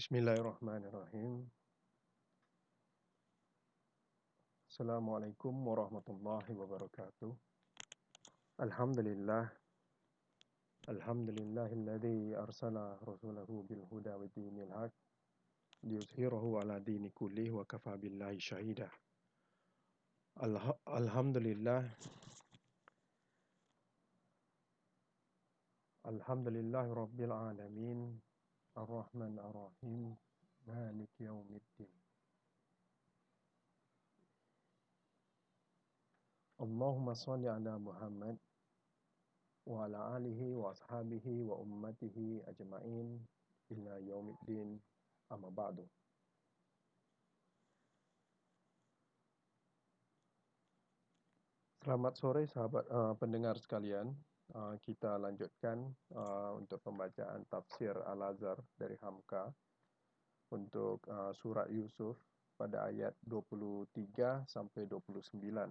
بسم الله الرحمن الرحيم. السلام عليكم ورحمة الله وبركاته. الحمد لله. الحمد لله الذي أرسل رسوله بالهدى ودين الحق ليظهره على دين كله وكفى بالله شهيدا. الحمد لله. الحمد لله رب العالمين. Ar-Rahim Malik Yawmiddin. Allahumma salli ala Muhammad wa ala alihi wa ashabihi wa ummatihi ajma'in ila yaumiddin amma ba'du. Selamat sore sahabat uh, pendengar sekalian. Uh, kita lanjutkan uh, untuk pembacaan tafsir Al-Azhar dari Hamka untuk uh, surat Yusuf pada ayat 23 sampai 29.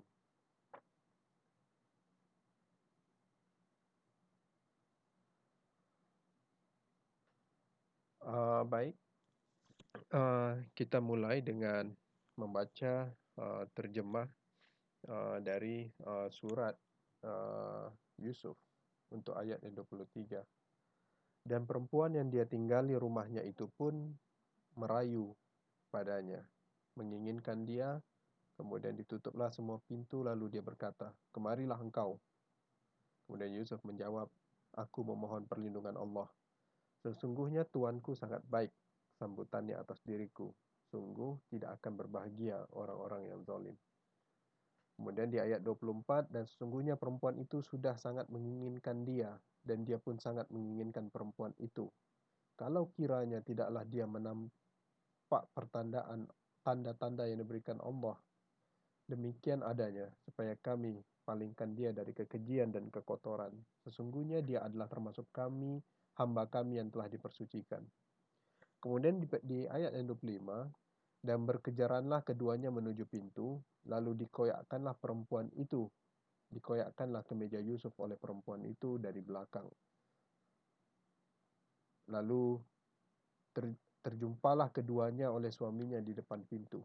Uh, baik, uh, kita mulai dengan membaca uh, terjemah uh, dari uh, surat uh, Yusuf untuk ayat yang 23. Dan perempuan yang dia tinggali rumahnya itu pun merayu padanya, menginginkan dia, kemudian ditutuplah semua pintu lalu dia berkata, "Kemarilah engkau." Kemudian Yusuf menjawab, "Aku memohon perlindungan Allah. Sesungguhnya tuanku sangat baik sambutannya atas diriku. Sungguh tidak akan berbahagia orang-orang yang zalim." Kemudian di ayat 24, dan sesungguhnya perempuan itu sudah sangat menginginkan dia, dan dia pun sangat menginginkan perempuan itu. Kalau kiranya tidaklah dia menampak pertandaan tanda-tanda yang diberikan Allah, demikian adanya, supaya kami palingkan dia dari kekejian dan kekotoran. Sesungguhnya dia adalah termasuk kami, hamba kami yang telah dipersucikan. Kemudian di, di ayat yang 25, dan berkejaranlah keduanya menuju pintu, lalu dikoyakkanlah perempuan itu, dikoyakkanlah ke meja Yusuf oleh perempuan itu dari belakang. Lalu ter, terjumpalah keduanya oleh suaminya di depan pintu.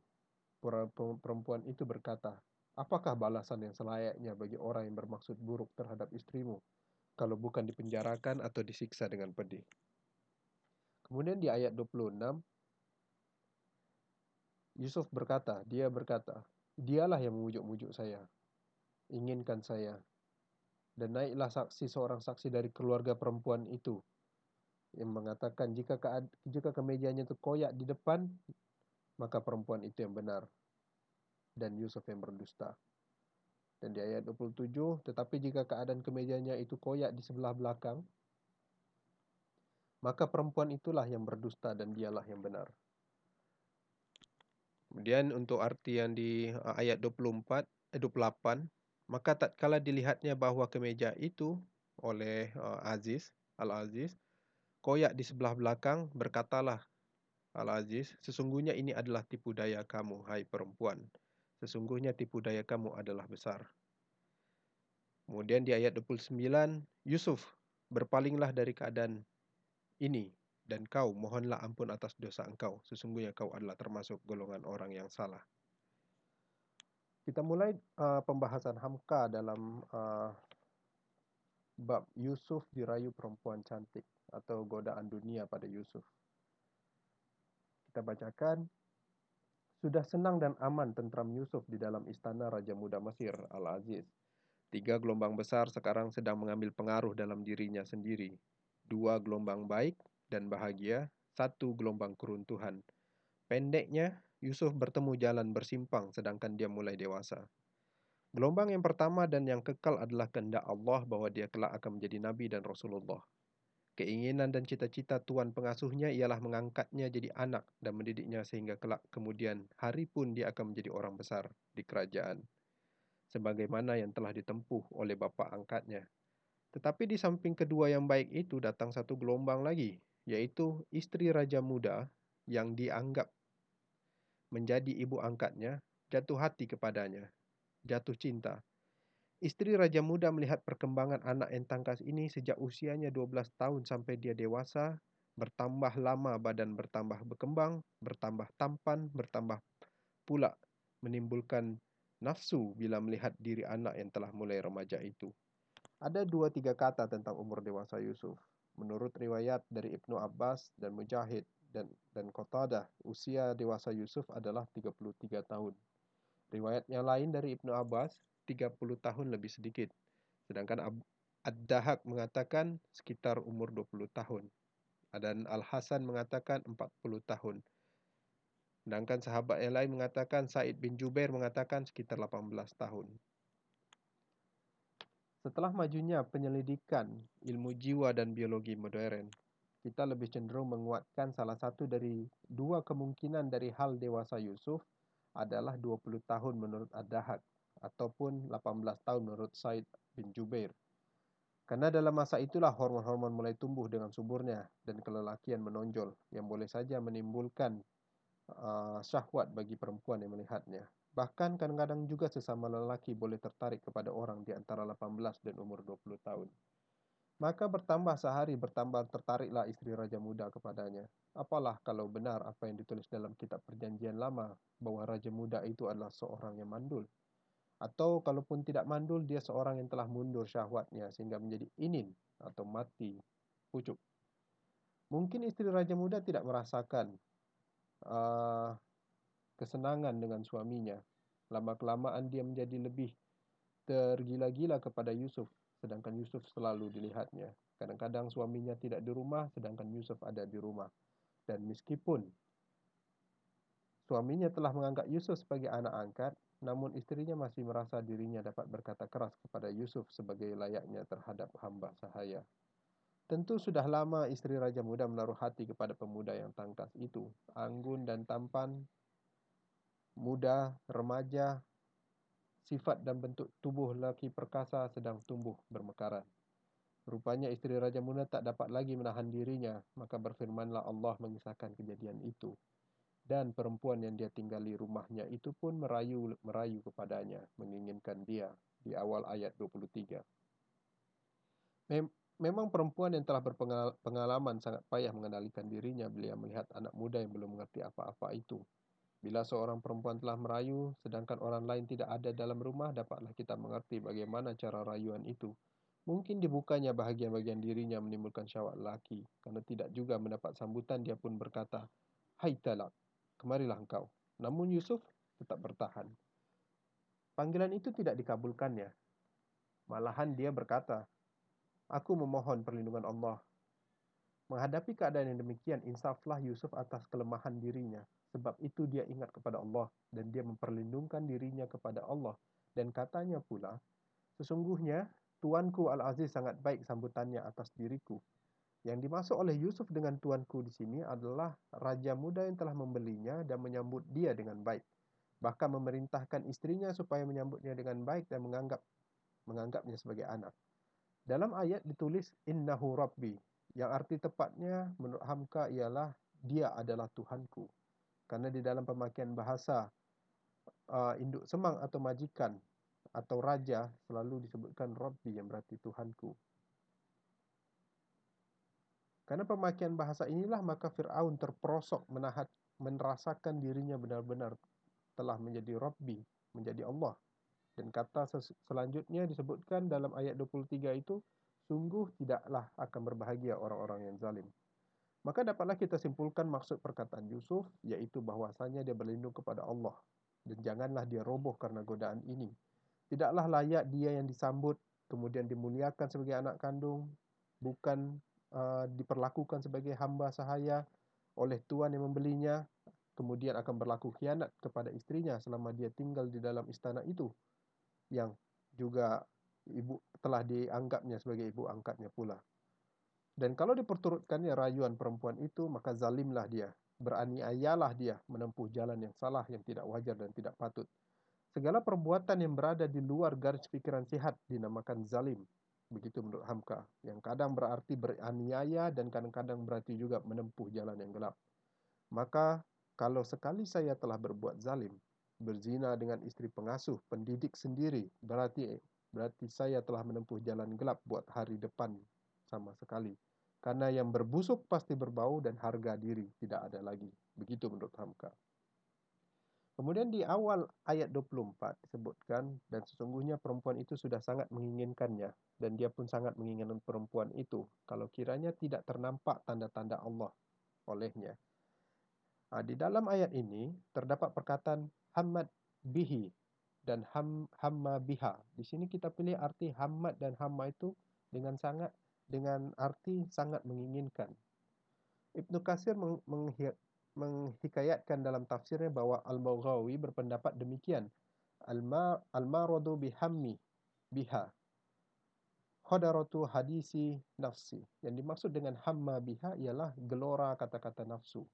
Perempuan itu berkata, Apakah balasan yang selayaknya bagi orang yang bermaksud buruk terhadap istrimu, kalau bukan dipenjarakan atau disiksa dengan pedih? Kemudian di ayat 26, Yusuf berkata, dia berkata, dialah yang memujuk-mujuk saya, inginkan saya. Dan naiklah saksi seorang saksi dari keluarga perempuan itu yang mengatakan jika ke, jika kemejanya itu koyak di depan, maka perempuan itu yang benar dan Yusuf yang berdusta. Dan di ayat 27, tetapi jika keadaan kemejanya itu koyak di sebelah belakang, maka perempuan itulah yang berdusta dan dialah yang benar. Kemudian untuk arti yang di uh, ayat 24, eh, 28, maka tatkala dilihatnya bahawa kemeja itu oleh uh, Aziz, Al-Aziz, koyak di sebelah belakang, berkatalah Al-Aziz, sesungguhnya ini adalah tipu daya kamu, hai perempuan. Sesungguhnya tipu daya kamu adalah besar. Kemudian di ayat 29, Yusuf, berpalinglah dari keadaan ini dan kau mohonlah ampun atas dosa engkau. Sesungguhnya kau adalah termasuk golongan orang yang salah. Kita mulai uh, pembahasan Hamka dalam uh, bab Yusuf dirayu perempuan cantik atau godaan dunia pada Yusuf. Kita bacakan sudah senang dan aman tentram Yusuf di dalam istana Raja Muda Mesir Al-Aziz. Tiga gelombang besar sekarang sedang mengambil pengaruh dalam dirinya sendiri. Dua gelombang baik dan bahagia, satu gelombang keruntuhan. Pendeknya, Yusuf bertemu jalan bersimpang sedangkan dia mulai dewasa. Gelombang yang pertama dan yang kekal adalah kehendak Allah bahwa dia kelak akan menjadi Nabi dan Rasulullah. Keinginan dan cita-cita tuan pengasuhnya ialah mengangkatnya jadi anak dan mendidiknya sehingga kelak kemudian hari pun dia akan menjadi orang besar di kerajaan. Sebagaimana yang telah ditempuh oleh bapa angkatnya. Tetapi di samping kedua yang baik itu datang satu gelombang lagi, yaitu istri raja muda yang dianggap menjadi ibu angkatnya jatuh hati kepadanya, jatuh cinta. Istri raja muda melihat perkembangan anak yang tangkas ini sejak usianya 12 tahun sampai dia dewasa Bertambah lama badan bertambah berkembang, bertambah tampan, bertambah pula menimbulkan nafsu bila melihat diri anak yang telah mulai remaja itu. Ada dua tiga kata tentang umur dewasa Yusuf. Menurut riwayat dari Ibnu Abbas dan Mujahid dan dan Qatadah, usia dewasa Yusuf adalah 33 tahun. Riwayat yang lain dari Ibnu Abbas, 30 tahun lebih sedikit. Sedangkan Ad-Dahak mengatakan sekitar umur 20 tahun dan Al-Hasan mengatakan 40 tahun. Sedangkan sahabat yang lain mengatakan Said bin Jubair mengatakan sekitar 18 tahun. Setelah majunya penyelidikan ilmu jiwa dan biologi modern, kita lebih cenderung menguatkan salah satu dari dua kemungkinan dari hal dewasa Yusuf adalah 20 tahun menurut Ad-Dahak ataupun 18 tahun menurut Said bin Jubair. Karena dalam masa itulah hormon-hormon mulai tumbuh dengan suburnya dan kelelakian menonjol yang boleh saja menimbulkan uh, syahwat bagi perempuan yang melihatnya. Bahkan kadang-kadang juga sesama lelaki boleh tertarik kepada orang di antara 18 dan umur 20 tahun. Maka bertambah sehari bertambah tertariklah istri Raja Muda kepadanya. Apalah kalau benar apa yang ditulis dalam kitab perjanjian lama bahwa Raja Muda itu adalah seorang yang mandul. Atau kalaupun tidak mandul, dia seorang yang telah mundur syahwatnya sehingga menjadi inin atau mati pucuk. Mungkin istri Raja Muda tidak merasakan uh, kesenangan dengan suaminya. Lama-kelamaan dia menjadi lebih tergila-gila kepada Yusuf, sedangkan Yusuf selalu dilihatnya. Kadang-kadang suaminya tidak di rumah, sedangkan Yusuf ada di rumah. Dan meskipun suaminya telah menganggap Yusuf sebagai anak angkat, namun istrinya masih merasa dirinya dapat berkata keras kepada Yusuf sebagai layaknya terhadap hamba sahaya. Tentu sudah lama istri Raja Muda menaruh hati kepada pemuda yang tangkas itu. Anggun dan tampan, muda, remaja, sifat dan bentuk tubuh lelaki perkasa sedang tumbuh bermekaran. Rupanya istri Raja Muda tak dapat lagi menahan dirinya, maka berfirmanlah Allah mengisahkan kejadian itu. Dan perempuan yang dia tinggali rumahnya itu pun merayu merayu kepadanya menginginkan dia di awal ayat 23 Mem memang perempuan yang telah berpengalaman sangat payah mengendalikan dirinya bila melihat anak muda yang belum mengerti apa-apa itu bila seorang perempuan telah merayu sedangkan orang lain tidak ada dalam rumah dapatlah kita mengerti bagaimana cara rayuan itu mungkin dibukanya bahagian-bahagian dirinya menimbulkan syahwat lelaki karena tidak juga mendapat sambutan dia pun berkata hai talak kemarilah engkau. Namun Yusuf tetap bertahan. Panggilan itu tidak dikabulkannya. Malahan dia berkata, Aku memohon perlindungan Allah. Menghadapi keadaan yang demikian, insaflah Yusuf atas kelemahan dirinya. Sebab itu dia ingat kepada Allah dan dia memperlindungkan dirinya kepada Allah. Dan katanya pula, Sesungguhnya, Tuanku Al-Aziz sangat baik sambutannya atas diriku. Yang dimaksud oleh Yusuf dengan tuanku di sini adalah raja muda yang telah membelinya dan menyambut dia dengan baik. Bahkan memerintahkan istrinya supaya menyambutnya dengan baik dan menganggap menganggapnya sebagai anak. Dalam ayat ditulis innahu rabbi yang arti tepatnya menurut Hamka ialah dia adalah Tuhanku. Karena di dalam pemakaian bahasa uh, induk semang atau majikan atau raja selalu disebutkan rabbi yang berarti Tuhanku. Karena pemakaian bahasa inilah maka Fir'aun terperosok menahat, merasakan dirinya benar-benar telah menjadi Rabbi, menjadi Allah. Dan kata selanjutnya disebutkan dalam ayat 23 itu, sungguh tidaklah akan berbahagia orang-orang yang zalim. Maka dapatlah kita simpulkan maksud perkataan Yusuf, yaitu bahwasanya dia berlindung kepada Allah. Dan janganlah dia roboh karena godaan ini. Tidaklah layak dia yang disambut, kemudian dimuliakan sebagai anak kandung, bukan Uh, diperlakukan sebagai hamba sahaya oleh tuan yang membelinya kemudian akan berlaku khianat kepada istrinya selama dia tinggal di dalam istana itu yang juga ibu telah dianggapnya sebagai ibu angkatnya pula dan kalau diperturutkannya rayuan perempuan itu maka zalimlah dia beraniayalah dia menempuh jalan yang salah yang tidak wajar dan tidak patut. Segala perbuatan yang berada di luar garis pikiran sihat dinamakan zalim. Begitu menurut Hamka yang kadang berarti beraniaya dan kadang-kadang berarti juga menempuh jalan yang gelap. Maka kalau sekali saya telah berbuat zalim berzina dengan istri pengasuh pendidik sendiri berarti berarti saya telah menempuh jalan gelap buat hari depan sama sekali Karena yang berbusuk pasti berbau dan harga diri tidak ada lagi. Begitu menurut Hamka. Kemudian di awal ayat 24 disebutkan dan sesungguhnya perempuan itu sudah sangat menginginkannya dan dia pun sangat menginginkan perempuan itu kalau kiranya tidak ternampak tanda-tanda Allah olehnya. Nah, di dalam ayat ini terdapat perkataan hamad bihi dan ham, hamma biha. Di sini kita pilih arti hamad dan hamma itu dengan sangat dengan arti sangat menginginkan. Ibnu Kasir meng, meng, menghikayatkan dalam tafsirnya bahwa Al-Baghawi berpendapat demikian. Al-maradu bihammi biha. Khadaratu hadisi nafsi. Yang dimaksud dengan hamma biha ialah gelora kata-kata nafsu.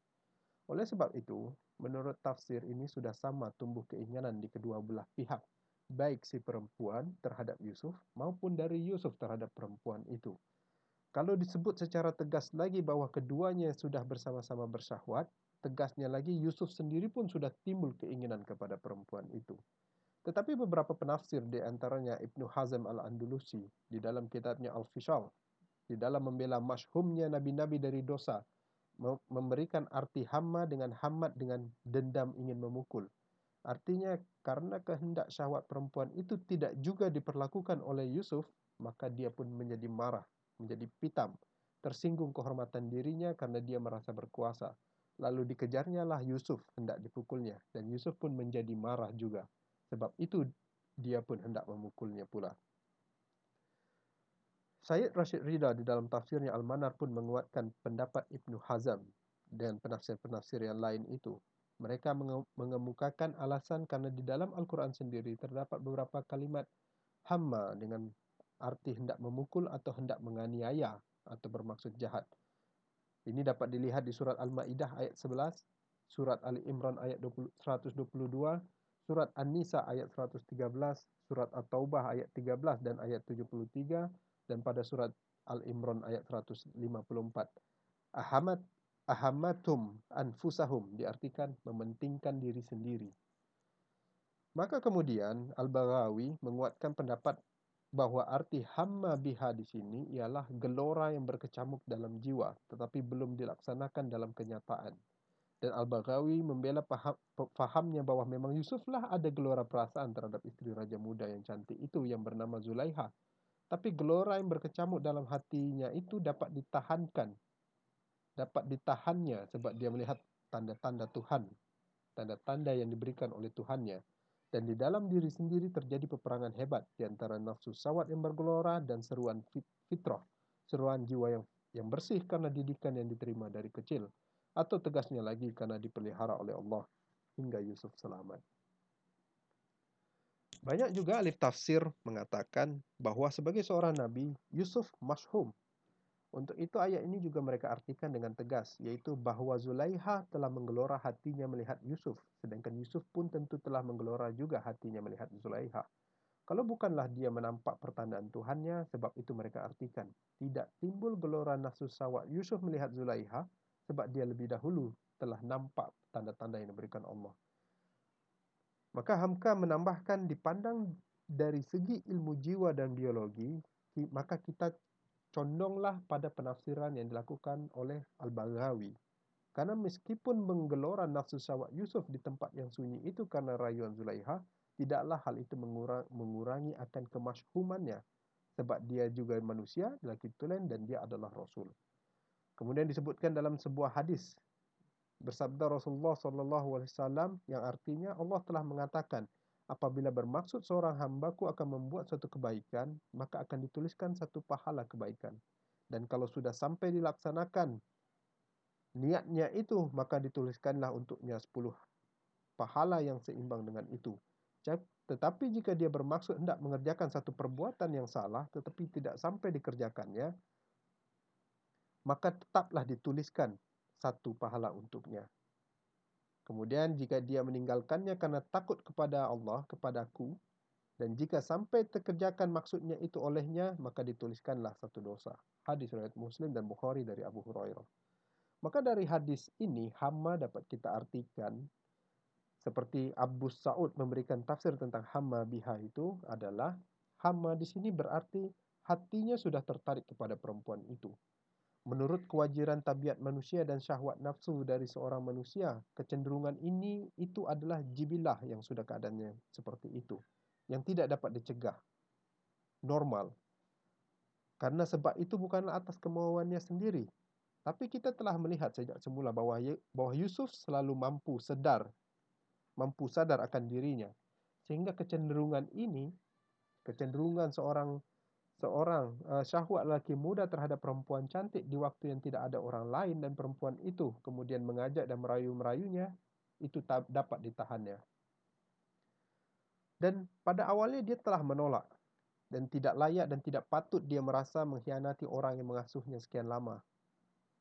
Oleh sebab itu, menurut tafsir ini sudah sama tumbuh keinginan di kedua belah pihak, baik si perempuan terhadap Yusuf maupun dari Yusuf terhadap perempuan itu. Kalau disebut secara tegas lagi bahwa keduanya sudah bersama-sama bersyahwat, tegasnya lagi Yusuf sendiri pun sudah timbul keinginan kepada perempuan itu. Tetapi beberapa penafsir di antaranya Ibnu Hazm Al-Andalusi di dalam kitabnya Al-Fishal, di dalam membela masyhumnya nabi-nabi dari dosa, memberikan arti hamma dengan hamad dengan dendam ingin memukul. Artinya karena kehendak syahwat perempuan itu tidak juga diperlakukan oleh Yusuf, maka dia pun menjadi marah, menjadi pitam, tersinggung kehormatan dirinya karena dia merasa berkuasa. Lalu dikejarnya lah Yusuf hendak dipukulnya dan Yusuf pun menjadi marah juga. Sebab itu dia pun hendak memukulnya pula. Syed Rashid Rida di dalam tafsirnya Al-Manar pun menguatkan pendapat Ibnu Hazm dan penafsir-penafsir yang lain itu. Mereka mengemukakan alasan karena di dalam Al-Quran sendiri terdapat beberapa kalimat hamma dengan arti hendak memukul atau hendak menganiaya atau bermaksud jahat. Ini dapat dilihat di surat Al-Maidah ayat 11, surat Ali Imran ayat 122, surat An-Nisa ayat 113, surat At-Taubah ayat 13 dan ayat 73 dan pada surat Al-Imran ayat 154. Ahamat ahamatum anfusahum diartikan mementingkan diri sendiri. Maka kemudian Al-Baghawi menguatkan pendapat bahwa arti hamma biha di sini ialah gelora yang berkecamuk dalam jiwa tetapi belum dilaksanakan dalam kenyataan. Dan Al-Baghawi membela paham, fahamnya bahwa memang Yusuflah ada gelora perasaan terhadap istri raja muda yang cantik itu yang bernama Zulaiha tapi gelora yang berkecamuk dalam hatinya itu dapat ditahankan. Dapat ditahannya sebab dia melihat tanda-tanda Tuhan. Tanda-tanda yang diberikan oleh Tuhannya. Dan di dalam diri sendiri terjadi peperangan hebat di antara nafsu sawat yang bergelora dan seruan fitrah. Seruan jiwa yang yang bersih karena didikan yang diterima dari kecil. Atau tegasnya lagi karena dipelihara oleh Allah hingga Yusuf selamat. Banyak juga ahli tafsir mengatakan bahwa sebagai seorang nabi, Yusuf masyhum. Untuk itu ayat ini juga mereka artikan dengan tegas, yaitu bahwa Zulaiha telah menggelora hatinya melihat Yusuf, sedangkan Yusuf pun tentu telah menggelora juga hatinya melihat Zulaiha. Kalau bukanlah dia menampak pertandaan Tuhannya, sebab itu mereka artikan, tidak timbul gelora nafsu sawat Yusuf melihat Zulaiha, sebab dia lebih dahulu telah nampak tanda-tanda yang diberikan Allah. Maka Hamka menambahkan dipandang dari segi ilmu jiwa dan biologi, maka kita condonglah pada penafsiran yang dilakukan oleh Al-Baghawi. Karena meskipun menggelora nafsu syawak Yusuf di tempat yang sunyi itu karena rayuan Zulaiha, tidaklah hal itu mengurangi akan kemasyhumannya. Sebab dia juga manusia, lelaki tulen dan dia adalah Rasul. Kemudian disebutkan dalam sebuah hadis bersabda Rasulullah wasallam yang artinya Allah telah mengatakan apabila bermaksud seorang hambaku akan membuat suatu kebaikan maka akan dituliskan satu pahala kebaikan dan kalau sudah sampai dilaksanakan niatnya itu maka dituliskanlah untuknya 10 pahala yang seimbang dengan itu tetapi jika dia bermaksud hendak mengerjakan satu perbuatan yang salah tetapi tidak sampai dikerjakannya maka tetaplah dituliskan satu pahala untuknya. Kemudian jika dia meninggalkannya karena takut kepada Allah, kepadaku, dan jika sampai terkerjakan maksudnya itu olehnya, maka dituliskanlah satu dosa. Hadis riwayat Muslim dan Bukhari dari Abu Hurairah. Maka dari hadis ini, hama dapat kita artikan seperti Abu Sa'ud memberikan tafsir tentang hama biha itu adalah hama di sini berarti hatinya sudah tertarik kepada perempuan itu. Menurut kewajiran tabiat manusia dan syahwat nafsu dari seorang manusia, kecenderungan ini itu adalah jibilah yang sudah keadaannya seperti itu, yang tidak dapat dicegah. Normal. Karena sebab itu bukanlah atas kemauannya sendiri, tapi kita telah melihat sejak semula bahwa bahwa Yusuf selalu mampu sedar, mampu sadar akan dirinya, sehingga kecenderungan ini, kecenderungan seorang seorang uh, syahwat lelaki muda terhadap perempuan cantik di waktu yang tidak ada orang lain dan perempuan itu kemudian mengajak dan merayu-merayunya itu dapat ditahannya. Dan pada awalnya dia telah menolak dan tidak layak dan tidak patut dia merasa mengkhianati orang yang mengasuhnya sekian lama.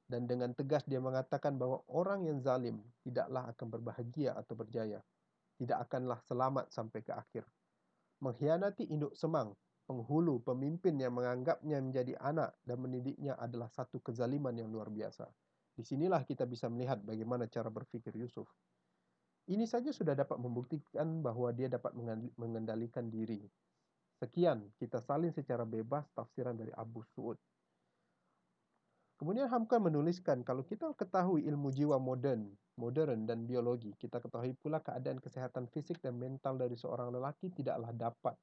Dan dengan tegas dia mengatakan bahwa orang yang zalim tidaklah akan berbahagia atau berjaya. Tidak akanlah selamat sampai ke akhir. Mengkhianati induk semang penghulu, pemimpin yang menganggapnya menjadi anak dan mendidiknya adalah satu kezaliman yang luar biasa. Di sinilah kita bisa melihat bagaimana cara berfikir Yusuf. Ini saja sudah dapat membuktikan bahwa dia dapat mengendalikan diri. Sekian, kita salin secara bebas tafsiran dari Abu Su'ud. Kemudian Hamka menuliskan, kalau kita ketahui ilmu jiwa modern, modern dan biologi, kita ketahui pula keadaan kesehatan fisik dan mental dari seorang lelaki tidaklah dapat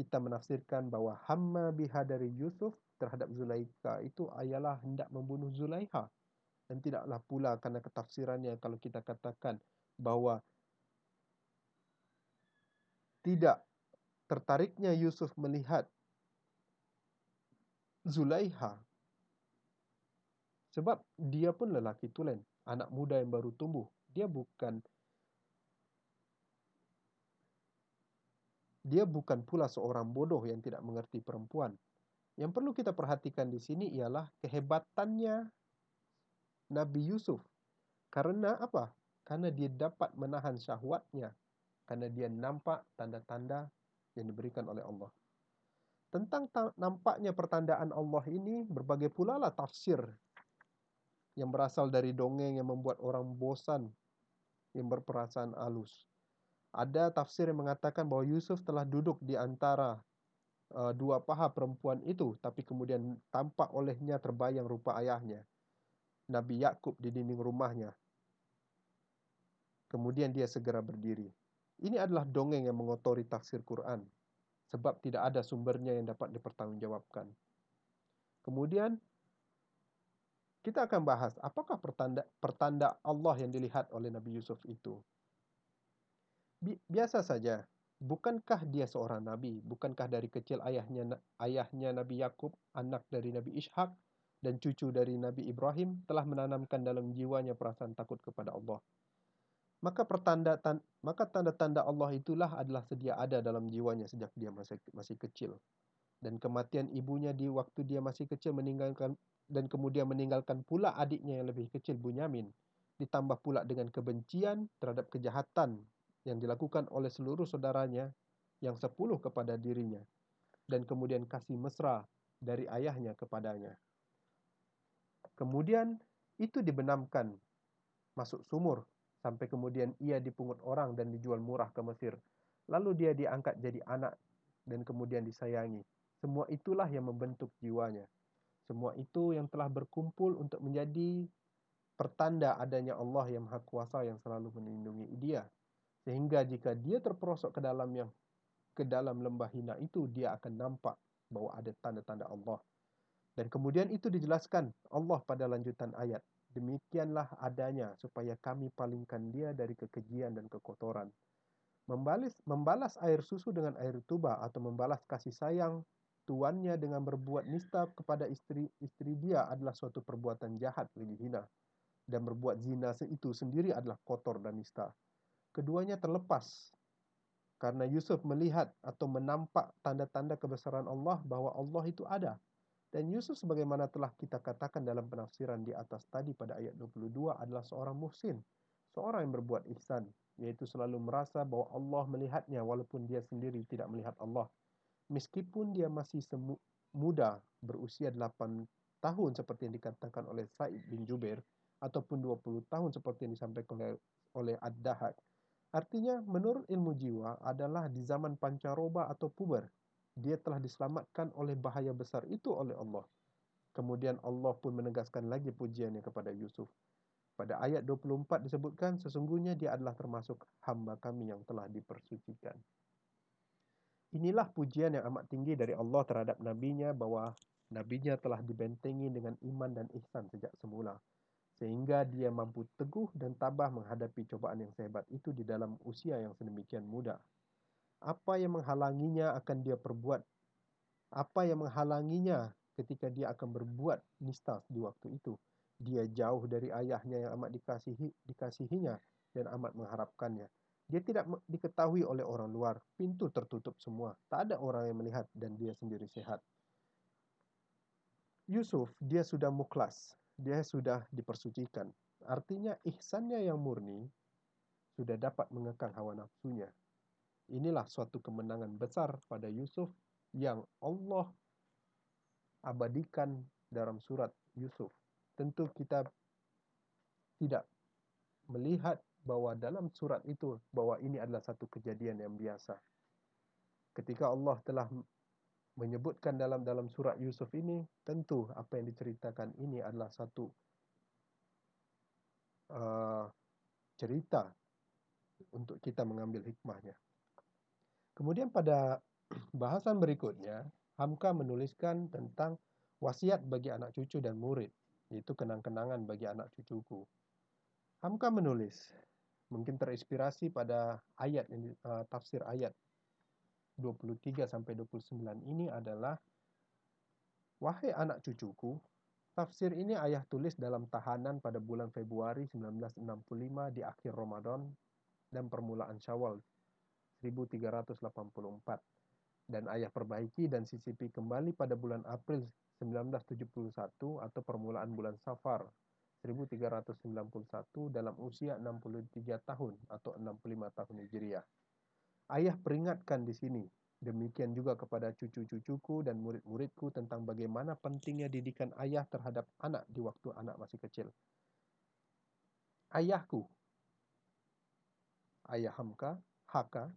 kita menafsirkan bahawa hamma biha dari Yusuf terhadap Zulaikha itu ialah hendak membunuh Zulaiha dan tidaklah pula kerana ketafsirannya kalau kita katakan bahawa tidak tertariknya Yusuf melihat Zulaiha sebab dia pun lelaki tulen anak muda yang baru tumbuh. Dia bukan dia bukan pula seorang bodoh yang tidak mengerti perempuan. Yang perlu kita perhatikan di sini ialah kehebatannya Nabi Yusuf. Karena apa? Karena dia dapat menahan syahwatnya. Karena dia nampak tanda-tanda yang diberikan oleh Allah. Tentang nampaknya pertandaan Allah ini, berbagai pula lah tafsir yang berasal dari dongeng yang membuat orang bosan yang berperasaan halus ada tafsir yang mengatakan bahawa Yusuf telah duduk di antara uh, dua paha perempuan itu tapi kemudian tampak olehnya terbayang rupa ayahnya Nabi Yakub di dinding rumahnya. Kemudian dia segera berdiri. Ini adalah dongeng yang mengotori tafsir Quran sebab tidak ada sumbernya yang dapat dipertanggungjawabkan. Kemudian kita akan bahas apakah pertanda pertanda Allah yang dilihat oleh Nabi Yusuf itu biasa saja. Bukankah dia seorang nabi? Bukankah dari kecil ayahnya ayahnya Nabi Yakub, anak dari Nabi Ishak dan cucu dari Nabi Ibrahim telah menanamkan dalam jiwanya perasaan takut kepada Allah. Maka pertanda tan, maka tanda-tanda Allah itulah adalah sedia ada dalam jiwanya sejak dia masih masih kecil. Dan kematian ibunya di waktu dia masih kecil meninggalkan dan kemudian meninggalkan pula adiknya yang lebih kecil Bunyamin ditambah pula dengan kebencian terhadap kejahatan yang dilakukan oleh seluruh saudaranya yang sepuluh kepada dirinya dan kemudian kasih mesra dari ayahnya kepadanya. Kemudian itu dibenamkan masuk sumur sampai kemudian ia dipungut orang dan dijual murah ke Mesir. Lalu dia diangkat jadi anak dan kemudian disayangi. Semua itulah yang membentuk jiwanya. Semua itu yang telah berkumpul untuk menjadi pertanda adanya Allah yang Maha Kuasa yang selalu melindungi dia. Sehingga jika dia terperosok ke dalam yang ke dalam lembah hina itu dia akan nampak bahawa ada tanda-tanda Allah. Dan kemudian itu dijelaskan Allah pada lanjutan ayat. Demikianlah adanya supaya kami palingkan dia dari kekejian dan kekotoran. Membalas, membalas air susu dengan air tuba atau membalas kasih sayang tuannya dengan berbuat nista kepada istri istri dia adalah suatu perbuatan jahat lagi hina. Dan berbuat zina itu sendiri adalah kotor dan nista keduanya terlepas karena Yusuf melihat atau menampak tanda-tanda kebesaran Allah bahwa Allah itu ada. Dan Yusuf sebagaimana telah kita katakan dalam penafsiran di atas tadi pada ayat 22 adalah seorang muhsin. Seorang yang berbuat ihsan. Yaitu selalu merasa bahwa Allah melihatnya walaupun dia sendiri tidak melihat Allah. Meskipun dia masih muda berusia 8 tahun seperti yang dikatakan oleh Said bin Jubair. Ataupun 20 tahun seperti yang disampaikan oleh, oleh Ad-Dahad. Artinya, menurut ilmu jiwa adalah di zaman pancaroba atau puber, dia telah diselamatkan oleh bahaya besar itu oleh Allah. Kemudian Allah pun menegaskan lagi pujiannya kepada Yusuf. Pada ayat 24 disebutkan sesungguhnya dia adalah termasuk hamba kami yang telah dipersucikan. Inilah pujian yang amat tinggi dari Allah terhadap nabinya bahwa nabinya telah dibentengi dengan iman dan ihsan sejak semula sehingga dia mampu teguh dan tabah menghadapi cobaan yang sehebat itu di dalam usia yang sedemikian muda. Apa yang menghalanginya akan dia perbuat? Apa yang menghalanginya ketika dia akan berbuat nista di waktu itu? Dia jauh dari ayahnya yang amat dikasihi, dikasihinya dan amat mengharapkannya. Dia tidak diketahui oleh orang luar, pintu tertutup semua, tak ada orang yang melihat dan dia sendiri sehat. Yusuf, dia sudah muklas, dia sudah dipersucikan. Artinya ihsannya yang murni sudah dapat mengekang hawa nafsunya. Inilah suatu kemenangan besar pada Yusuf yang Allah abadikan dalam surat Yusuf. Tentu kita tidak melihat bahwa dalam surat itu bahwa ini adalah satu kejadian yang biasa. Ketika Allah telah menyebutkan dalam dalam surat Yusuf ini tentu apa yang diceritakan ini adalah satu uh, cerita untuk kita mengambil hikmahnya. Kemudian pada bahasan berikutnya, Hamka menuliskan tentang wasiat bagi anak cucu dan murid, yaitu kenang-kenangan bagi anak cucuku. Hamka menulis, mungkin terinspirasi pada ayat uh, tafsir ayat 23 sampai 29 ini adalah Wahai anak cucuku, tafsir ini ayah tulis dalam tahanan pada bulan Februari 1965 di akhir Ramadan dan permulaan Syawal 1384 dan ayah perbaiki dan sisipi kembali pada bulan April 1971 atau permulaan bulan Safar 1391 dalam usia 63 tahun atau 65 tahun Hijriah. Ayah peringatkan di sini, demikian juga kepada cucu-cucuku dan murid-muridku tentang bagaimana pentingnya didikan ayah terhadap anak di waktu anak masih kecil. Ayahku, ayah Hamka, Haka,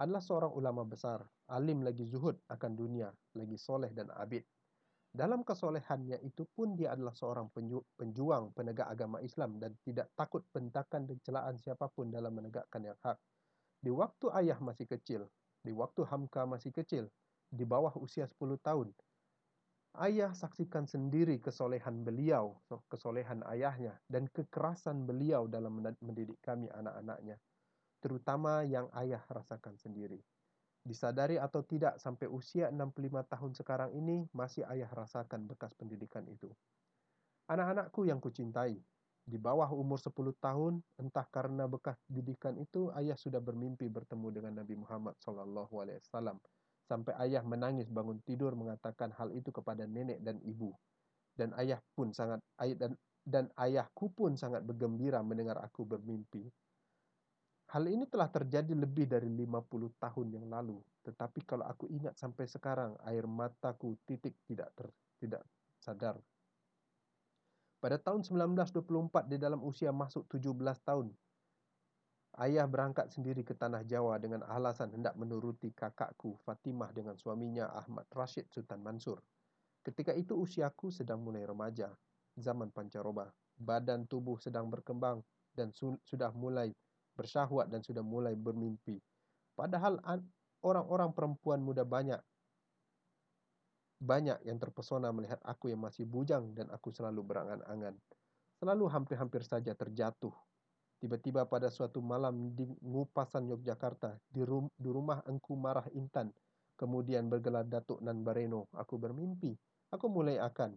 adalah seorang ulama besar, alim lagi zuhud akan dunia, lagi soleh dan abid. Dalam kesolehannya itu pun dia adalah seorang penjuang penegak agama Islam dan tidak takut bentakan dan celaan siapapun dalam menegakkan yang hak. Di waktu ayah masih kecil, di waktu Hamka masih kecil, di bawah usia 10 tahun, ayah saksikan sendiri kesolehan beliau, kesolehan ayahnya, dan kekerasan beliau dalam mendidik kami anak-anaknya, terutama yang ayah rasakan sendiri. Disadari atau tidak sampai usia 65 tahun sekarang ini, masih ayah rasakan bekas pendidikan itu. Anak-anakku yang kucintai, di bawah umur 10 tahun, entah karena bekas didikan itu, ayah sudah bermimpi bertemu dengan Nabi Muhammad SAW. Sampai ayah menangis bangun tidur mengatakan hal itu kepada nenek dan ibu. Dan ayah pun sangat dan dan ayahku pun sangat bergembira mendengar aku bermimpi. Hal ini telah terjadi lebih dari 50 tahun yang lalu, tetapi kalau aku ingat sampai sekarang, air mataku titik tidak ter, tidak sadar pada tahun 1924 di dalam usia masuk 17 tahun, ayah berangkat sendiri ke tanah Jawa dengan alasan hendak menuruti kakakku Fatimah dengan suaminya Ahmad Rashid Sultan Mansur. Ketika itu usiaku sedang mulai remaja, zaman pancaroba. Badan tubuh sedang berkembang dan su sudah mulai bersyahwat dan sudah mulai bermimpi. Padahal orang-orang perempuan muda banyak banyak yang terpesona melihat aku yang masih bujang dan aku selalu berangan-angan. Selalu hampir-hampir saja terjatuh. Tiba-tiba pada suatu malam di Ngupasan Yogyakarta, di, rum di rumah Engku Marah Intan, kemudian bergelar Datuk Nan Bareno, aku bermimpi. Aku mulai akan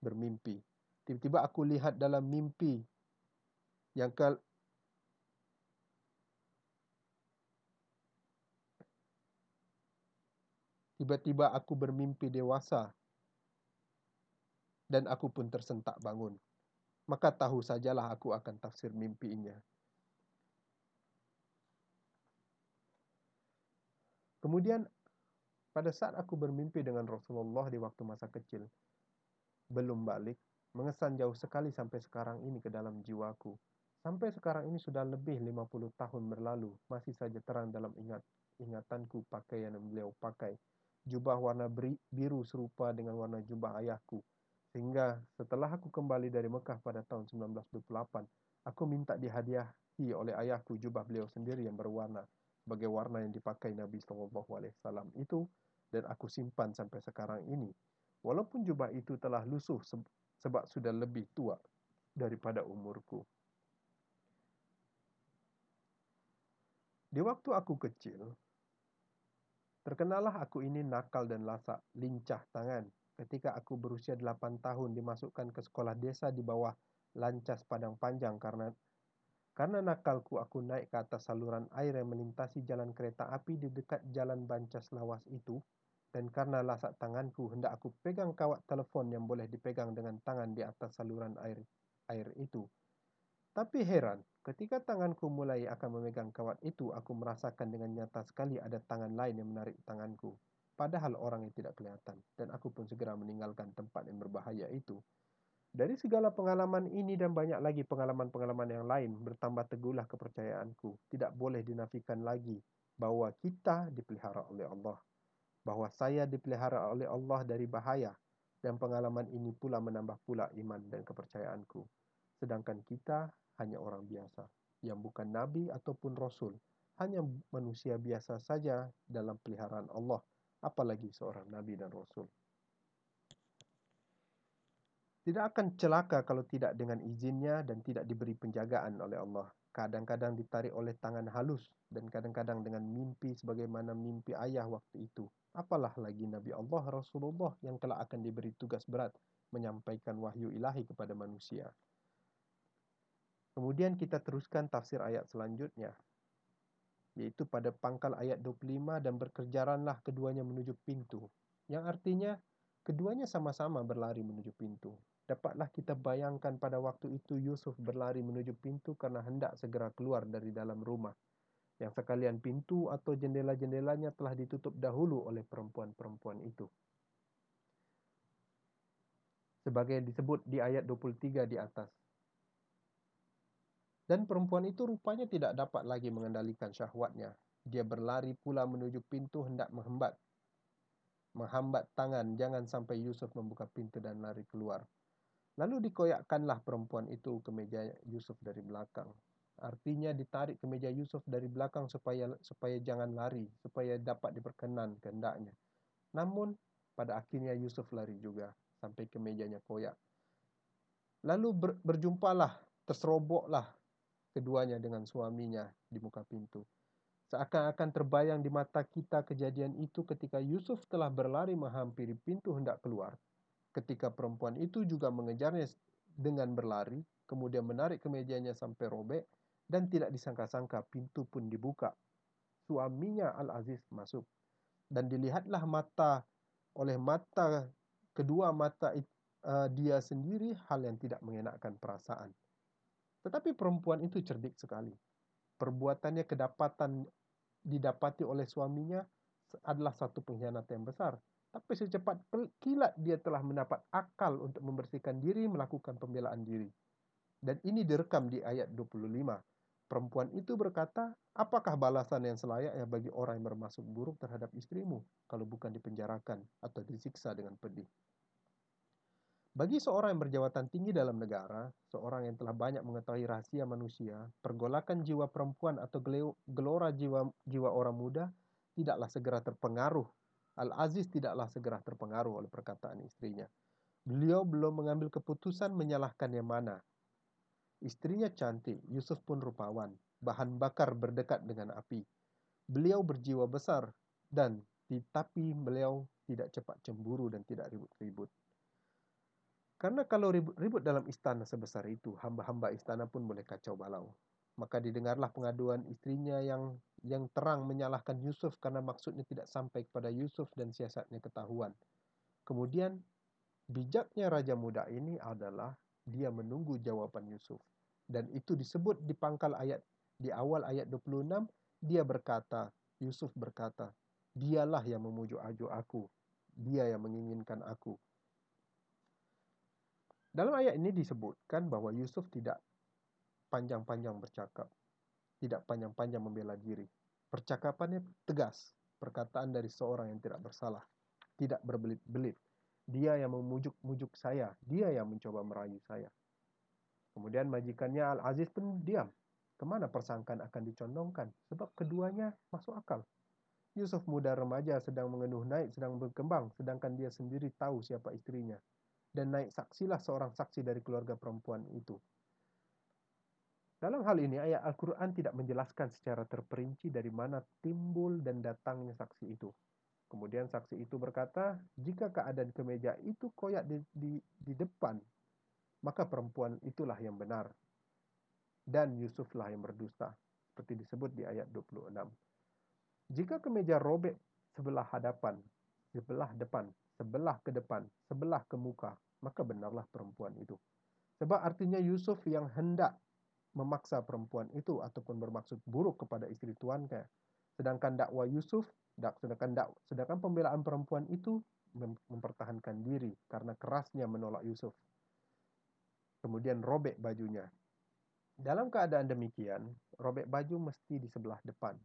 bermimpi. Tiba-tiba aku lihat dalam mimpi yang ke Tiba-tiba aku bermimpi dewasa dan aku pun tersentak bangun. Maka tahu sajalah aku akan tafsir mimpinya. Kemudian pada saat aku bermimpi dengan Rasulullah di waktu masa kecil, belum balik, mengesan jauh sekali sampai sekarang ini ke dalam jiwaku. Sampai sekarang ini sudah lebih 50 tahun berlalu, masih saja terang dalam ingat ingatanku pakaian yang beliau pakai jubah warna biru serupa dengan warna jubah ayahku. Sehingga setelah aku kembali dari Mekah pada tahun 1928, aku minta dihadiahi oleh ayahku jubah beliau sendiri yang berwarna sebagai warna yang dipakai Nabi SAW itu dan aku simpan sampai sekarang ini. Walaupun jubah itu telah lusuh sebab sudah lebih tua daripada umurku. Di waktu aku kecil, terkenalah aku ini nakal dan lasak, lincah tangan. Ketika aku berusia 8 tahun dimasukkan ke sekolah desa di bawah lancas padang panjang karena karena nakalku aku naik ke atas saluran air yang melintasi jalan kereta api di dekat jalan Bancas Lawas itu dan karena lasak tanganku hendak aku pegang kawat telefon yang boleh dipegang dengan tangan di atas saluran air air itu. Tapi heran, Ketika tanganku mulai akan memegang kawat itu, aku merasakan dengan nyata sekali ada tangan lain yang menarik tanganku. Padahal orang yang tidak kelihatan. Dan aku pun segera meninggalkan tempat yang berbahaya itu. Dari segala pengalaman ini dan banyak lagi pengalaman-pengalaman yang lain, bertambah teguhlah kepercayaanku. Tidak boleh dinafikan lagi bahwa kita dipelihara oleh Allah. Bahwa saya dipelihara oleh Allah dari bahaya. Dan pengalaman ini pula menambah pula iman dan kepercayaanku. Sedangkan kita hanya orang biasa yang bukan nabi ataupun rasul, hanya manusia biasa saja dalam peliharaan Allah, apalagi seorang nabi dan rasul. Tidak akan celaka kalau tidak dengan izinnya dan tidak diberi penjagaan oleh Allah. Kadang-kadang ditarik oleh tangan halus dan kadang-kadang dengan mimpi sebagaimana mimpi ayah waktu itu. Apalah lagi Nabi Allah Rasulullah yang telah akan diberi tugas berat menyampaikan wahyu ilahi kepada manusia. Kemudian kita teruskan tafsir ayat selanjutnya. Yaitu pada pangkal ayat 25 dan berkerjaranlah keduanya menuju pintu. Yang artinya keduanya sama-sama berlari menuju pintu. Dapatlah kita bayangkan pada waktu itu Yusuf berlari menuju pintu karena hendak segera keluar dari dalam rumah. Yang sekalian pintu atau jendela-jendelanya telah ditutup dahulu oleh perempuan-perempuan itu. Sebagai disebut di ayat 23 di atas. Dan perempuan itu rupanya tidak dapat lagi mengendalikan syahwatnya. Dia berlari pula menuju pintu hendak menghambat. Menghambat tangan jangan sampai Yusuf membuka pintu dan lari keluar. Lalu dikoyakkanlah perempuan itu ke meja Yusuf dari belakang. Artinya ditarik ke meja Yusuf dari belakang supaya supaya jangan lari, supaya dapat diperkenan kehendaknya. Namun pada akhirnya Yusuf lari juga sampai ke mejanya koyak. Lalu ber, berjumpalah, terseroboklah keduanya dengan suaminya di muka pintu. Seakan-akan terbayang di mata kita kejadian itu ketika Yusuf telah berlari menghampiri pintu hendak keluar. Ketika perempuan itu juga mengejarnya dengan berlari, kemudian menarik kemejanya sampai robek, dan tidak disangka-sangka pintu pun dibuka. Suaminya Al-Aziz masuk. Dan dilihatlah mata oleh mata kedua mata uh, dia sendiri hal yang tidak mengenakkan perasaan. Tetapi perempuan itu cerdik sekali. Perbuatannya kedapatan didapati oleh suaminya adalah satu pengkhianatan yang besar. Tapi secepat kilat dia telah mendapat akal untuk membersihkan diri, melakukan pembelaan diri. Dan ini direkam di ayat 25. Perempuan itu berkata, apakah balasan yang selayaknya bagi orang yang bermasuk buruk terhadap istrimu, kalau bukan dipenjarakan atau disiksa dengan pedih. Bagi seorang yang berjawatan tinggi dalam negara, seorang yang telah banyak mengetahui rahasia manusia, pergolakan jiwa perempuan atau gelora jiwa jiwa orang muda tidaklah segera terpengaruh. Al-Aziz tidaklah segera terpengaruh oleh perkataan istrinya. Beliau belum mengambil keputusan menyalahkan yang mana. Istrinya cantik, Yusuf pun rupawan, bahan bakar berdekat dengan api. Beliau berjiwa besar dan tetapi beliau tidak cepat cemburu dan tidak ribut-ribut. Karena kalau ribut-ribut dalam istana sebesar itu, hamba-hamba istana pun boleh kacau balau. Maka didengarlah pengaduan istrinya yang yang terang menyalahkan Yusuf karena maksudnya tidak sampai kepada Yusuf dan siasatnya ketahuan. Kemudian bijaknya raja muda ini adalah dia menunggu jawaban Yusuf. Dan itu disebut di pangkal ayat di awal ayat 26 dia berkata, Yusuf berkata, dialah yang memujuk-ajuk aku, dia yang menginginkan aku. Dalam ayat ini disebutkan bahwa Yusuf tidak panjang-panjang bercakap, tidak panjang-panjang membela diri. Percakapannya tegas, perkataan dari seorang yang tidak bersalah, tidak berbelit-belit. Dia yang memujuk-mujuk saya, dia yang mencoba merayu saya. Kemudian majikannya Al-Aziz pun diam. Ke mana persangkaan akan dicondongkan? Sebab keduanya masuk akal. Yusuf muda remaja sedang mengenuh naik, sedang berkembang, sedangkan dia sendiri tahu siapa istrinya. Dan naik saksilah seorang saksi dari keluarga perempuan itu. Dalam hal ini, ayat Al-Quran tidak menjelaskan secara terperinci dari mana timbul dan datangnya saksi itu. Kemudian saksi itu berkata, jika keadaan kemeja itu koyak di, di, di depan, maka perempuan itulah yang benar. Dan Yusuflah yang berdusta. Seperti disebut di ayat 26. Jika kemeja robek sebelah hadapan, sebelah depan, sebelah ke depan, sebelah ke muka, maka benarlah perempuan itu. Sebab artinya Yusuf yang hendak memaksa perempuan itu ataupun bermaksud buruk kepada istri tuannya. Sedangkan dakwah Yusuf sedangkan sedangkan pembelaan perempuan itu mempertahankan diri karena kerasnya menolak Yusuf. Kemudian robek bajunya. Dalam keadaan demikian, robek baju mesti di sebelah depan.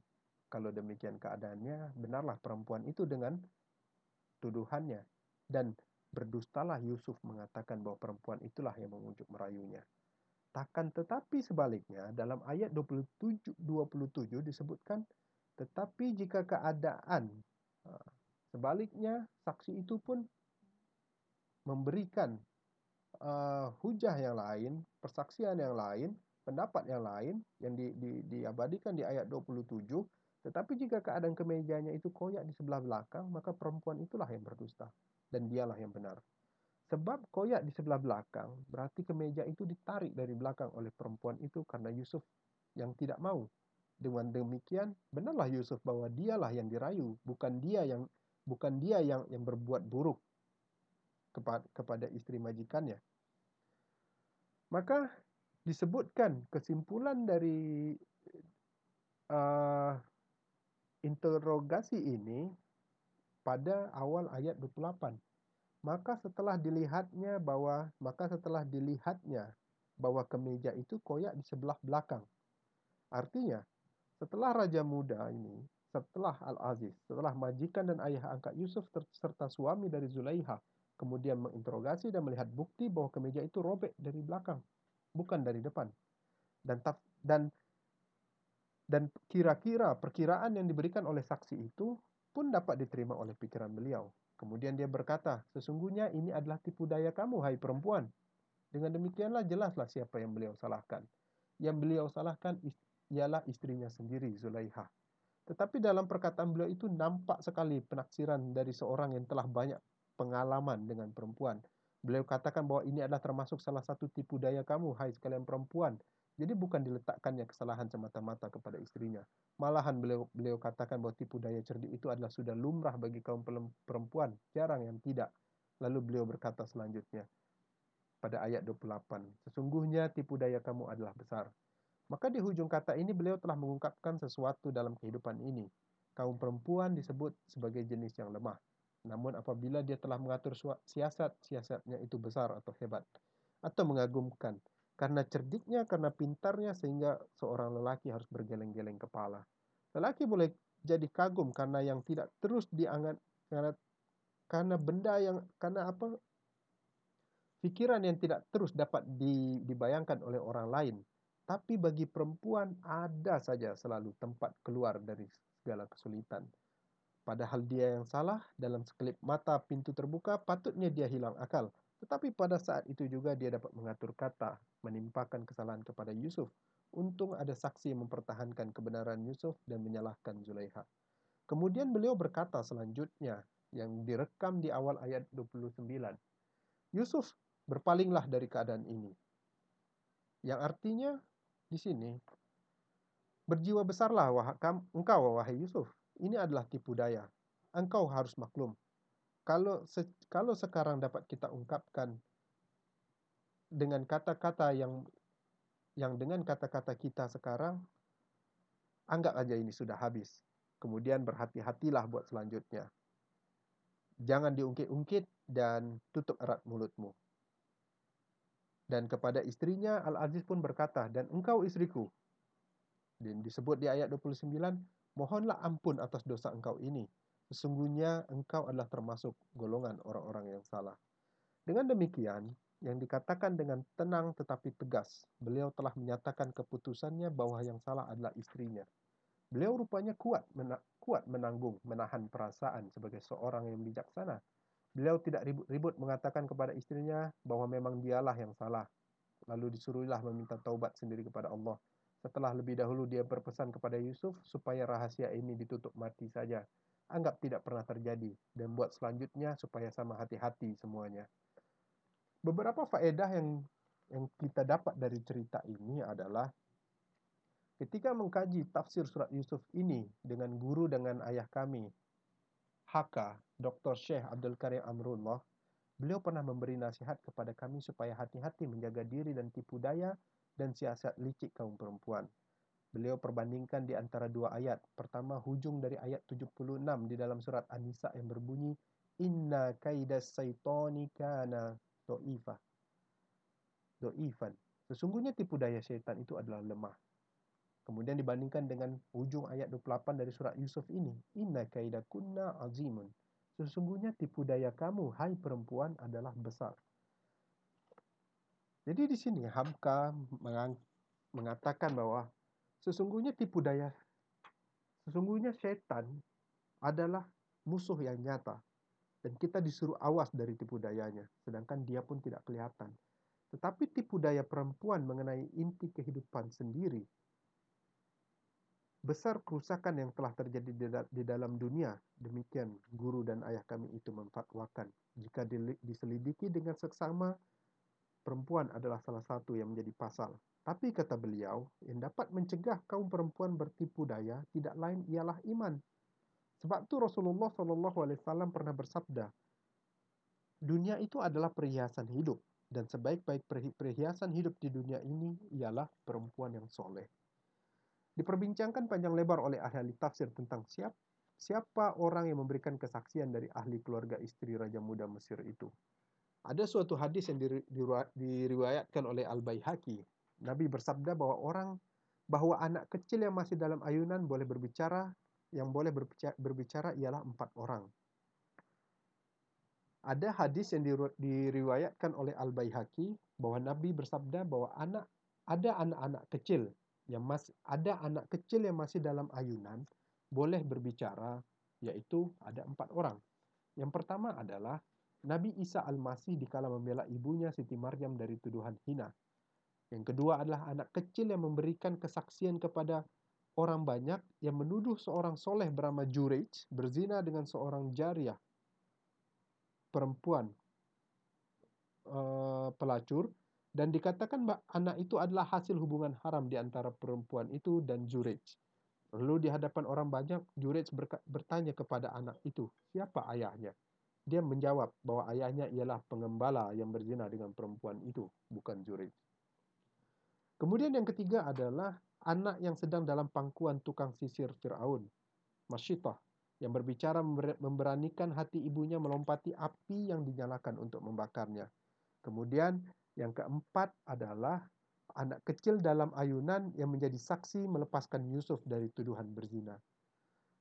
Kalau demikian keadaannya, benarlah perempuan itu dengan tuduhannya. Dan berdustalah Yusuf mengatakan bahwa perempuan itulah yang mengunjuk merayunya. Takkan tetapi sebaliknya, dalam ayat 27, 27 disebutkan, tetapi jika keadaan sebaliknya, saksi itu pun memberikan uh, hujah yang lain, persaksian yang lain, pendapat yang lain yang di, di, diabadikan di ayat 27. Tetapi jika keadaan kemejanya itu koyak di sebelah belakang, maka perempuan itulah yang berdusta dan dialah yang benar. Sebab koyak di sebelah belakang, berarti kemeja itu ditarik dari belakang oleh perempuan itu karena Yusuf yang tidak mau dengan demikian, benarlah Yusuf bahwa dialah yang dirayu, bukan dia yang bukan dia yang yang berbuat buruk kepada istri majikannya. Maka disebutkan kesimpulan dari uh, interogasi ini pada awal ayat 28. Maka setelah dilihatnya bahwa maka setelah dilihatnya bahwa kemeja itu koyak di sebelah belakang. Artinya, setelah Raja Muda ini, setelah Al-Aziz, setelah majikan dan ayah angkat Yusuf serta suami dari Zulaiha, kemudian menginterogasi dan melihat bukti bahwa kemeja itu robek dari belakang, bukan dari depan. Dan dan dan kira-kira perkiraan yang diberikan oleh saksi itu pun dapat diterima oleh pikiran beliau. Kemudian dia berkata, sesungguhnya ini adalah tipu daya kamu, hai perempuan. Dengan demikianlah jelaslah siapa yang beliau salahkan. Yang beliau salahkan ialah istrinya sendiri, Zulaiha. Tetapi dalam perkataan beliau itu nampak sekali penaksiran dari seorang yang telah banyak pengalaman dengan perempuan. Beliau katakan bahwa ini adalah termasuk salah satu tipu daya kamu, hai sekalian perempuan. Jadi bukan diletakkannya kesalahan semata-mata kepada istrinya. Malahan beliau beliau katakan bahwa tipu daya cerdik itu adalah sudah lumrah bagi kaum perempuan, jarang yang tidak. Lalu beliau berkata selanjutnya pada ayat 28, sesungguhnya tipu daya kamu adalah besar. Maka di hujung kata ini beliau telah mengungkapkan sesuatu dalam kehidupan ini. Kaum perempuan disebut sebagai jenis yang lemah. Namun apabila dia telah mengatur siasat, siasatnya itu besar atau hebat. Atau mengagumkan. Karena cerdiknya, karena pintarnya sehingga seorang lelaki harus bergeleng-geleng kepala. Lelaki boleh jadi kagum karena yang tidak terus diangat karena karena benda yang karena apa pikiran yang tidak terus dapat dibayangkan oleh orang lain tapi bagi perempuan ada saja selalu tempat keluar dari segala kesulitan. Padahal dia yang salah, dalam sekelip mata pintu terbuka, patutnya dia hilang akal. Tetapi pada saat itu juga dia dapat mengatur kata, menimpakan kesalahan kepada Yusuf. Untung ada saksi mempertahankan kebenaran Yusuf dan menyalahkan Zulaiha. Kemudian beliau berkata selanjutnya, yang direkam di awal ayat 29. Yusuf, berpalinglah dari keadaan ini. Yang artinya, di sini berjiwa besarlah wah, engkau wahai Yusuf. Ini adalah tipu daya. Engkau harus maklum. Kalau se, kalau sekarang dapat kita ungkapkan dengan kata-kata yang yang dengan kata-kata kita sekarang anggap aja ini sudah habis. Kemudian berhati-hatilah buat selanjutnya. Jangan diungkit-ungkit dan tutup erat mulutmu. Dan kepada istrinya Al-Aziz pun berkata, "Dan engkau istriku." Dan disebut di ayat 29, "Mohonlah ampun atas dosa engkau ini." Sesungguhnya engkau adalah termasuk golongan orang-orang yang salah. Dengan demikian, yang dikatakan dengan tenang tetapi tegas, beliau telah menyatakan keputusannya bahwa yang salah adalah istrinya. Beliau rupanya kuat mena kuat menanggung, menahan perasaan sebagai seorang yang bijaksana. Beliau tidak ribut-ribut mengatakan kepada istrinya bahwa memang dialah yang salah. Lalu disuruhlah meminta taubat sendiri kepada Allah. Setelah lebih dahulu dia berpesan kepada Yusuf supaya rahasia ini ditutup mati saja. Anggap tidak pernah terjadi dan buat selanjutnya supaya sama hati-hati semuanya. Beberapa faedah yang yang kita dapat dari cerita ini adalah Ketika mengkaji tafsir surat Yusuf ini dengan guru dengan ayah kami, Haka, Dr. Syekh Abdul Karim Amrullah, beliau pernah memberi nasihat kepada kami supaya hati-hati menjaga diri dan tipu daya dan siasat licik kaum perempuan. Beliau perbandingkan di antara dua ayat. Pertama, hujung dari ayat 76 di dalam surat An-Nisa yang berbunyi, Inna kaidas saitani kana do'ifah. Do'ifan. Sesungguhnya tipu daya syaitan itu adalah lemah. Kemudian dibandingkan dengan ujung ayat 28 dari surat Yusuf ini. Inna kaidakunna azimun. Sesungguhnya tipu daya kamu, hai perempuan, adalah besar. Jadi di sini Hamka mengatakan bahwa sesungguhnya tipu daya, sesungguhnya setan adalah musuh yang nyata. Dan kita disuruh awas dari tipu dayanya, sedangkan dia pun tidak kelihatan. Tetapi tipu daya perempuan mengenai inti kehidupan sendiri besar kerusakan yang telah terjadi di dalam dunia. Demikian guru dan ayah kami itu memfatwakan. Jika diselidiki dengan seksama, perempuan adalah salah satu yang menjadi pasal. Tapi kata beliau, yang dapat mencegah kaum perempuan bertipu daya tidak lain ialah iman. Sebab itu Rasulullah SAW pernah bersabda, dunia itu adalah perhiasan hidup dan sebaik-baik perhiasan hidup di dunia ini ialah perempuan yang soleh. Diperbincangkan panjang lebar oleh ahli tafsir tentang siapa siapa orang yang memberikan kesaksian dari ahli keluarga istri Raja Muda Mesir itu. Ada suatu hadis yang diriwayatkan oleh Al-Baihaqi. Nabi bersabda bahwa orang bahwa anak kecil yang masih dalam ayunan boleh berbicara, yang boleh berbicara ialah empat orang. Ada hadis yang diriwayatkan oleh Al-Baihaqi bahwa Nabi bersabda bahwa anak ada anak-anak kecil yang masih ada anak kecil yang masih dalam ayunan boleh berbicara yaitu ada empat orang. Yang pertama adalah Nabi Isa Al-Masih dikala membela ibunya Siti Maryam dari tuduhan hina. Yang kedua adalah anak kecil yang memberikan kesaksian kepada orang banyak yang menuduh seorang soleh bernama Jurej berzina dengan seorang jariah perempuan uh, pelacur dan dikatakan anak itu adalah hasil hubungan haram di antara perempuan itu dan Jurej. Lalu di hadapan orang banyak, Jurej bertanya kepada anak itu, siapa ayahnya? Dia menjawab bahwa ayahnya ialah pengembala yang berzina dengan perempuan itu, bukan Jurej. Kemudian yang ketiga adalah anak yang sedang dalam pangkuan tukang sisir Fir'aun, Masyitah, yang berbicara memberanikan hati ibunya melompati api yang dinyalakan untuk membakarnya. Kemudian yang keempat adalah anak kecil dalam ayunan yang menjadi saksi melepaskan Yusuf dari tuduhan berzina.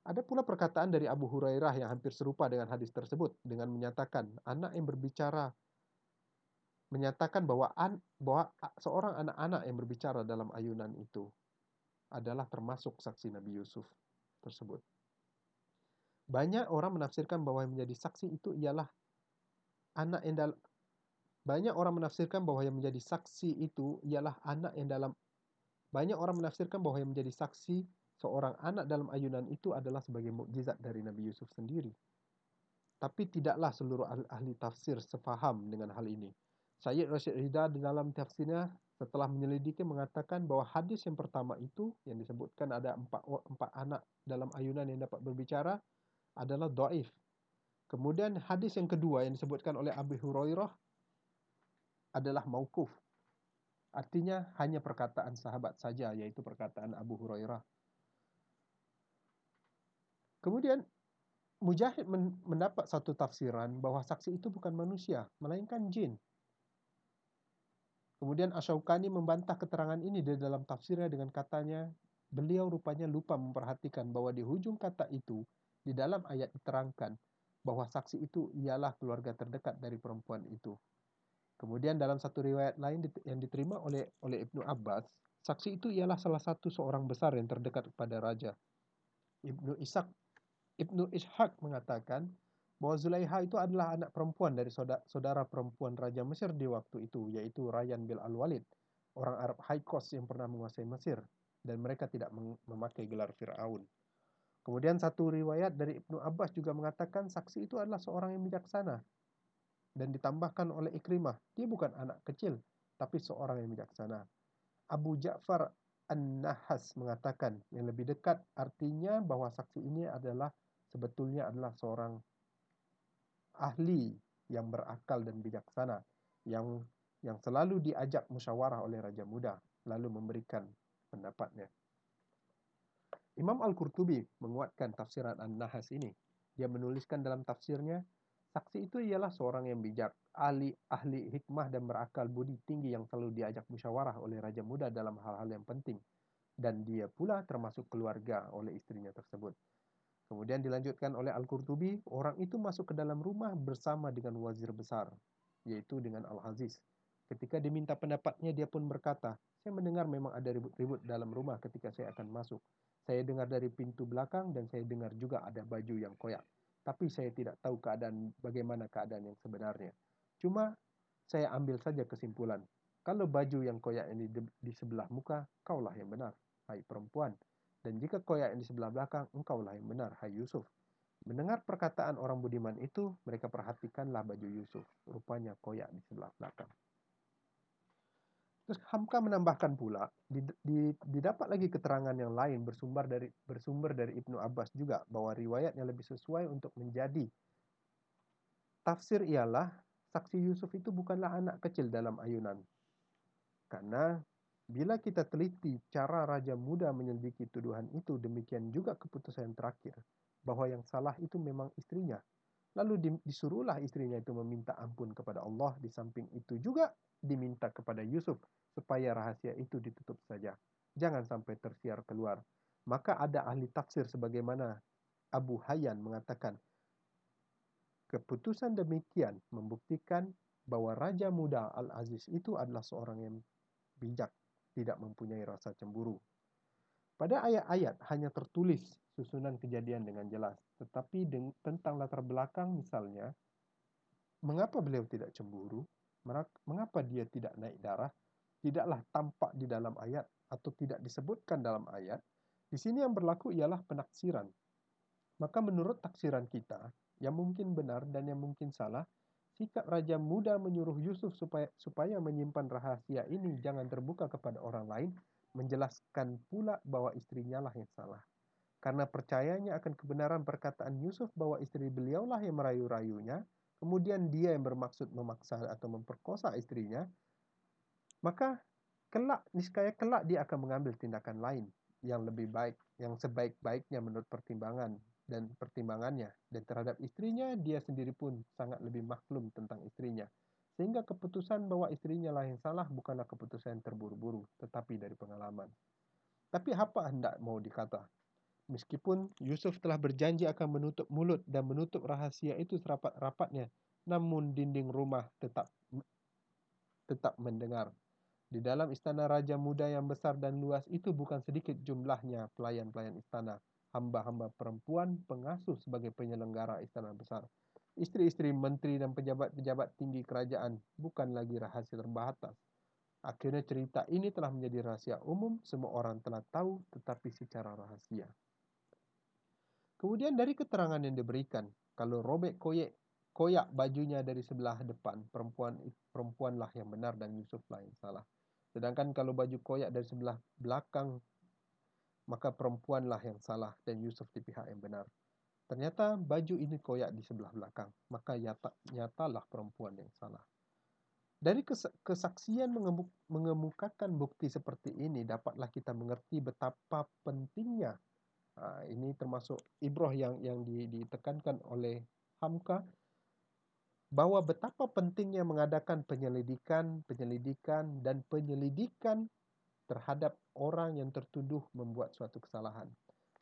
Ada pula perkataan dari Abu Hurairah yang hampir serupa dengan hadis tersebut dengan menyatakan anak yang berbicara menyatakan bahwa an, bahwa seorang anak-anak yang berbicara dalam ayunan itu adalah termasuk saksi Nabi Yusuf tersebut. Banyak orang menafsirkan bahwa yang menjadi saksi itu ialah anak yang dalam banyak orang menafsirkan bahwa yang menjadi saksi itu ialah anak yang dalam banyak orang menafsirkan bahwa yang menjadi saksi seorang anak dalam ayunan itu adalah sebagai mukjizat dari Nabi Yusuf sendiri. Tapi tidaklah seluruh ahli tafsir sefaham dengan hal ini. Sayyid Rashid Ridha di dalam tafsirnya setelah menyelidiki mengatakan bahwa hadis yang pertama itu yang disebutkan ada empat, empat anak dalam ayunan yang dapat berbicara adalah do'if. Kemudian hadis yang kedua yang disebutkan oleh Abu Hurairah adalah maukuf. Artinya hanya perkataan sahabat saja, yaitu perkataan Abu Hurairah. Kemudian Mujahid mendapat satu tafsiran bahwa saksi itu bukan manusia, melainkan jin. Kemudian Asyaukani membantah keterangan ini di dalam tafsirnya dengan katanya, beliau rupanya lupa memperhatikan bahwa di hujung kata itu Di dalam ayat diterangkan bahwa saksi itu ialah keluarga terdekat dari perempuan itu. Kemudian dalam satu riwayat lain yang diterima oleh oleh Ibnu Abbas, saksi itu ialah salah satu seorang besar yang terdekat kepada raja. Ibnu Ishaq Ibnu Ishaq mengatakan bahwa Zulaiha itu adalah anak perempuan dari saudara, perempuan Raja Mesir di waktu itu, yaitu Rayyan bin Al-Walid, orang Arab Haikos yang pernah menguasai Mesir, dan mereka tidak memakai gelar Fir'aun. Kemudian satu riwayat dari Ibnu Abbas juga mengatakan saksi itu adalah seorang yang bijaksana. Dan ditambahkan oleh Ikrimah, dia bukan anak kecil, tapi seorang yang bijaksana. Abu Ja'far An-Nahas mengatakan yang lebih dekat artinya bahwa saksi ini adalah sebetulnya adalah seorang ahli yang berakal dan bijaksana yang yang selalu diajak musyawarah oleh raja muda lalu memberikan pendapatnya. Imam Al-Qurtubi menguatkan tafsiran An-Nahas ini. Dia menuliskan dalam tafsirnya, saksi itu ialah seorang yang bijak, ahli ahli hikmah dan berakal budi tinggi yang selalu diajak musyawarah oleh raja muda dalam hal-hal yang penting. Dan dia pula termasuk keluarga oleh istrinya tersebut. Kemudian dilanjutkan oleh Al-Qurtubi, orang itu masuk ke dalam rumah bersama dengan wazir besar, yaitu dengan Al-Aziz. Ketika diminta pendapatnya, dia pun berkata, saya mendengar memang ada ribut-ribut dalam rumah ketika saya akan masuk. Saya dengar dari pintu belakang dan saya dengar juga ada baju yang koyak. Tapi saya tidak tahu keadaan bagaimana keadaan yang sebenarnya. Cuma saya ambil saja kesimpulan. Kalau baju yang koyak ini di, di sebelah muka, kaulah yang benar, hai perempuan. Dan jika koyak yang di sebelah belakang, engkaulah yang benar, hai Yusuf. Mendengar perkataan orang budiman itu, mereka perhatikanlah baju Yusuf. Rupanya koyak di sebelah belakang. Terus Hamka menambahkan pula, didapat lagi keterangan yang lain bersumber dari bersumber dari Ibnu Abbas juga bahwa riwayatnya lebih sesuai untuk menjadi tafsir ialah saksi Yusuf itu bukanlah anak kecil dalam ayunan. Karena bila kita teliti cara raja muda menyelidiki tuduhan itu, demikian juga keputusan terakhir bahwa yang salah itu memang istrinya. Lalu disuruhlah istrinya itu meminta ampun kepada Allah di samping itu juga diminta kepada Yusuf supaya rahasia itu ditutup saja. Jangan sampai tersiar keluar. Maka ada ahli tafsir sebagaimana Abu Hayyan mengatakan, keputusan demikian membuktikan bahwa Raja Muda Al-Aziz itu adalah seorang yang bijak, tidak mempunyai rasa cemburu. Pada ayat-ayat hanya tertulis susunan kejadian dengan jelas, tetapi tentang latar belakang misalnya, mengapa beliau tidak cemburu, Mengapa dia tidak naik darah? Tidaklah tampak di dalam ayat atau tidak disebutkan dalam ayat. Di sini yang berlaku ialah penaksiran. Maka menurut taksiran kita, yang mungkin benar dan yang mungkin salah, sikap Raja Muda menyuruh Yusuf supaya, supaya menyimpan rahasia ini jangan terbuka kepada orang lain, menjelaskan pula bahwa istrinya lah yang salah. Karena percayanya akan kebenaran perkataan Yusuf bahwa istri beliaulah yang merayu-rayunya, kemudian dia yang bermaksud memaksa atau memperkosa istrinya, maka kelak niscaya kelak dia akan mengambil tindakan lain yang lebih baik, yang sebaik-baiknya menurut pertimbangan dan pertimbangannya dan terhadap istrinya dia sendiri pun sangat lebih maklum tentang istrinya. Sehingga keputusan bahwa istrinya lah yang salah bukanlah keputusan yang terburu-buru, tetapi dari pengalaman. Tapi apa hendak mau dikata? Meskipun Yusuf telah berjanji akan menutup mulut dan menutup rahasia itu serapat-rapatnya, namun dinding rumah tetap tetap mendengar. Di dalam istana raja muda yang besar dan luas itu bukan sedikit jumlahnya pelayan-pelayan istana, hamba-hamba perempuan pengasuh sebagai penyelenggara istana besar. Istri-istri menteri dan pejabat-pejabat tinggi kerajaan bukan lagi rahasia terbatas. Akhirnya cerita ini telah menjadi rahasia umum, semua orang telah tahu tetapi secara rahasia. Kemudian dari keterangan yang diberikan, kalau robek koyak, koyak bajunya dari sebelah depan, perempuan perempuanlah yang benar dan Yusuflah yang salah. Sedangkan kalau baju koyak dari sebelah belakang, maka perempuanlah yang salah dan Yusuf di pihak yang benar. Ternyata baju ini koyak di sebelah belakang, maka nyata, nyatalah perempuan yang salah. Dari kesaksian mengemukakan bukti seperti ini, dapatlah kita mengerti betapa pentingnya Ha, ini termasuk ibroh yang yang ditekankan oleh Hamka bahwa betapa pentingnya mengadakan penyelidikan, penyelidikan dan penyelidikan terhadap orang yang tertuduh membuat suatu kesalahan.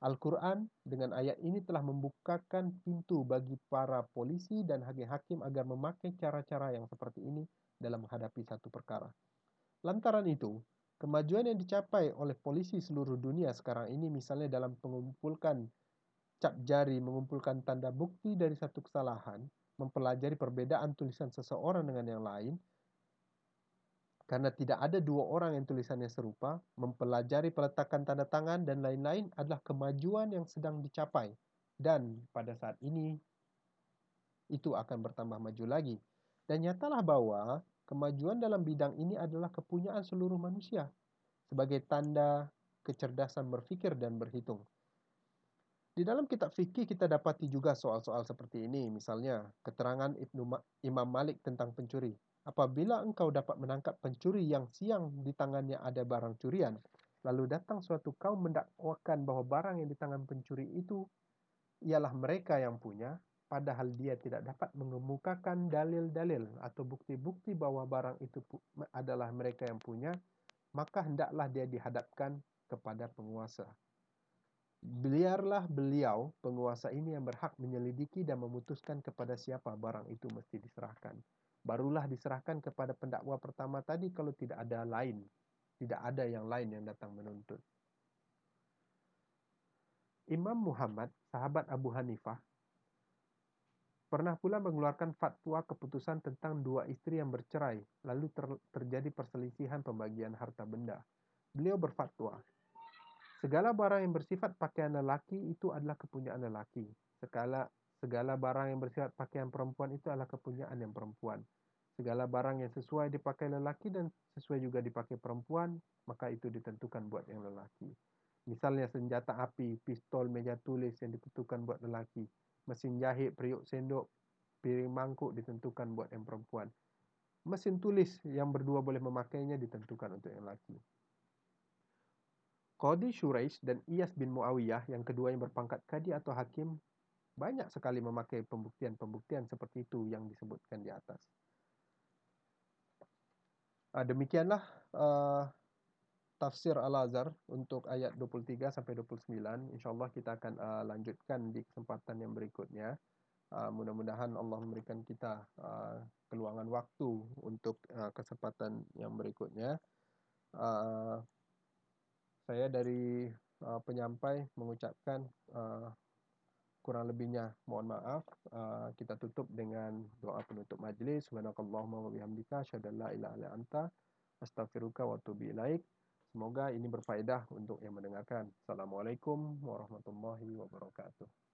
Al-Quran dengan ayat ini telah membukakan pintu bagi para polisi dan hakim-hakim agar memakai cara-cara yang seperti ini dalam menghadapi satu perkara. Lantaran itu, kemajuan yang dicapai oleh polisi seluruh dunia sekarang ini misalnya dalam mengumpulkan cap jari, mengumpulkan tanda bukti dari satu kesalahan, mempelajari perbedaan tulisan seseorang dengan yang lain, karena tidak ada dua orang yang tulisannya serupa, mempelajari peletakan tanda tangan dan lain-lain adalah kemajuan yang sedang dicapai. Dan pada saat ini, itu akan bertambah maju lagi. Dan nyatalah bahwa kemajuan dalam bidang ini adalah kepunyaan seluruh manusia sebagai tanda kecerdasan berfikir dan berhitung. Di dalam kitab fikih kita dapati juga soal-soal seperti ini, misalnya keterangan Ibnu Imam Malik tentang pencuri. Apabila engkau dapat menangkap pencuri yang siang di tangannya ada barang curian, lalu datang suatu kaum mendakwakan bahwa barang yang di tangan pencuri itu ialah mereka yang punya, padahal dia tidak dapat mengemukakan dalil-dalil atau bukti-bukti bahwa barang itu adalah mereka yang punya, maka hendaklah dia dihadapkan kepada penguasa. Biarlah beliau, penguasa ini yang berhak menyelidiki dan memutuskan kepada siapa barang itu mesti diserahkan barulah diserahkan kepada pendakwa pertama tadi kalau tidak ada lain, tidak ada yang lain yang datang menuntut. Imam Muhammad, sahabat Abu Hanifah, pernah pula mengeluarkan fatwa keputusan tentang dua istri yang bercerai, lalu ter terjadi perselisihan pembagian harta benda. Beliau berfatwa, segala barang yang bersifat pakaian lelaki itu adalah kepunyaan lelaki. Segala Segala barang yang bersifat pakaian perempuan itu adalah kepunyaan yang perempuan. Segala barang yang sesuai dipakai lelaki dan sesuai juga dipakai perempuan, maka itu ditentukan buat yang lelaki. Misalnya senjata api, pistol, meja tulis yang ditentukan buat lelaki. Mesin jahit, periuk sendok, piring mangkuk ditentukan buat yang perempuan. Mesin tulis yang berdua boleh memakainya ditentukan untuk yang lelaki. Qadi Shuraish dan Iyas bin Muawiyah yang kedua yang berpangkat kadi atau hakim banyak sekali memakai pembuktian-pembuktian seperti itu yang disebutkan di atas. Uh, demikianlah uh, tafsir Al-Azhar untuk ayat 23 sampai 29. Insyaallah kita akan uh, lanjutkan di kesempatan yang berikutnya. Uh, mudah-mudahan Allah memberikan kita uh, keluangan waktu untuk uh, kesempatan yang berikutnya. Uh, saya dari uh, penyampai mengucapkan uh, kurang lebihnya mohon maaf. Uh, kita tutup dengan doa penutup majlis. Subhanakallahumma wa bihamdika asyhadu an la ilaha illa anta astaghfiruka wa atubu ilaik. Semoga ini berfaedah untuk yang mendengarkan. Assalamualaikum warahmatullahi wabarakatuh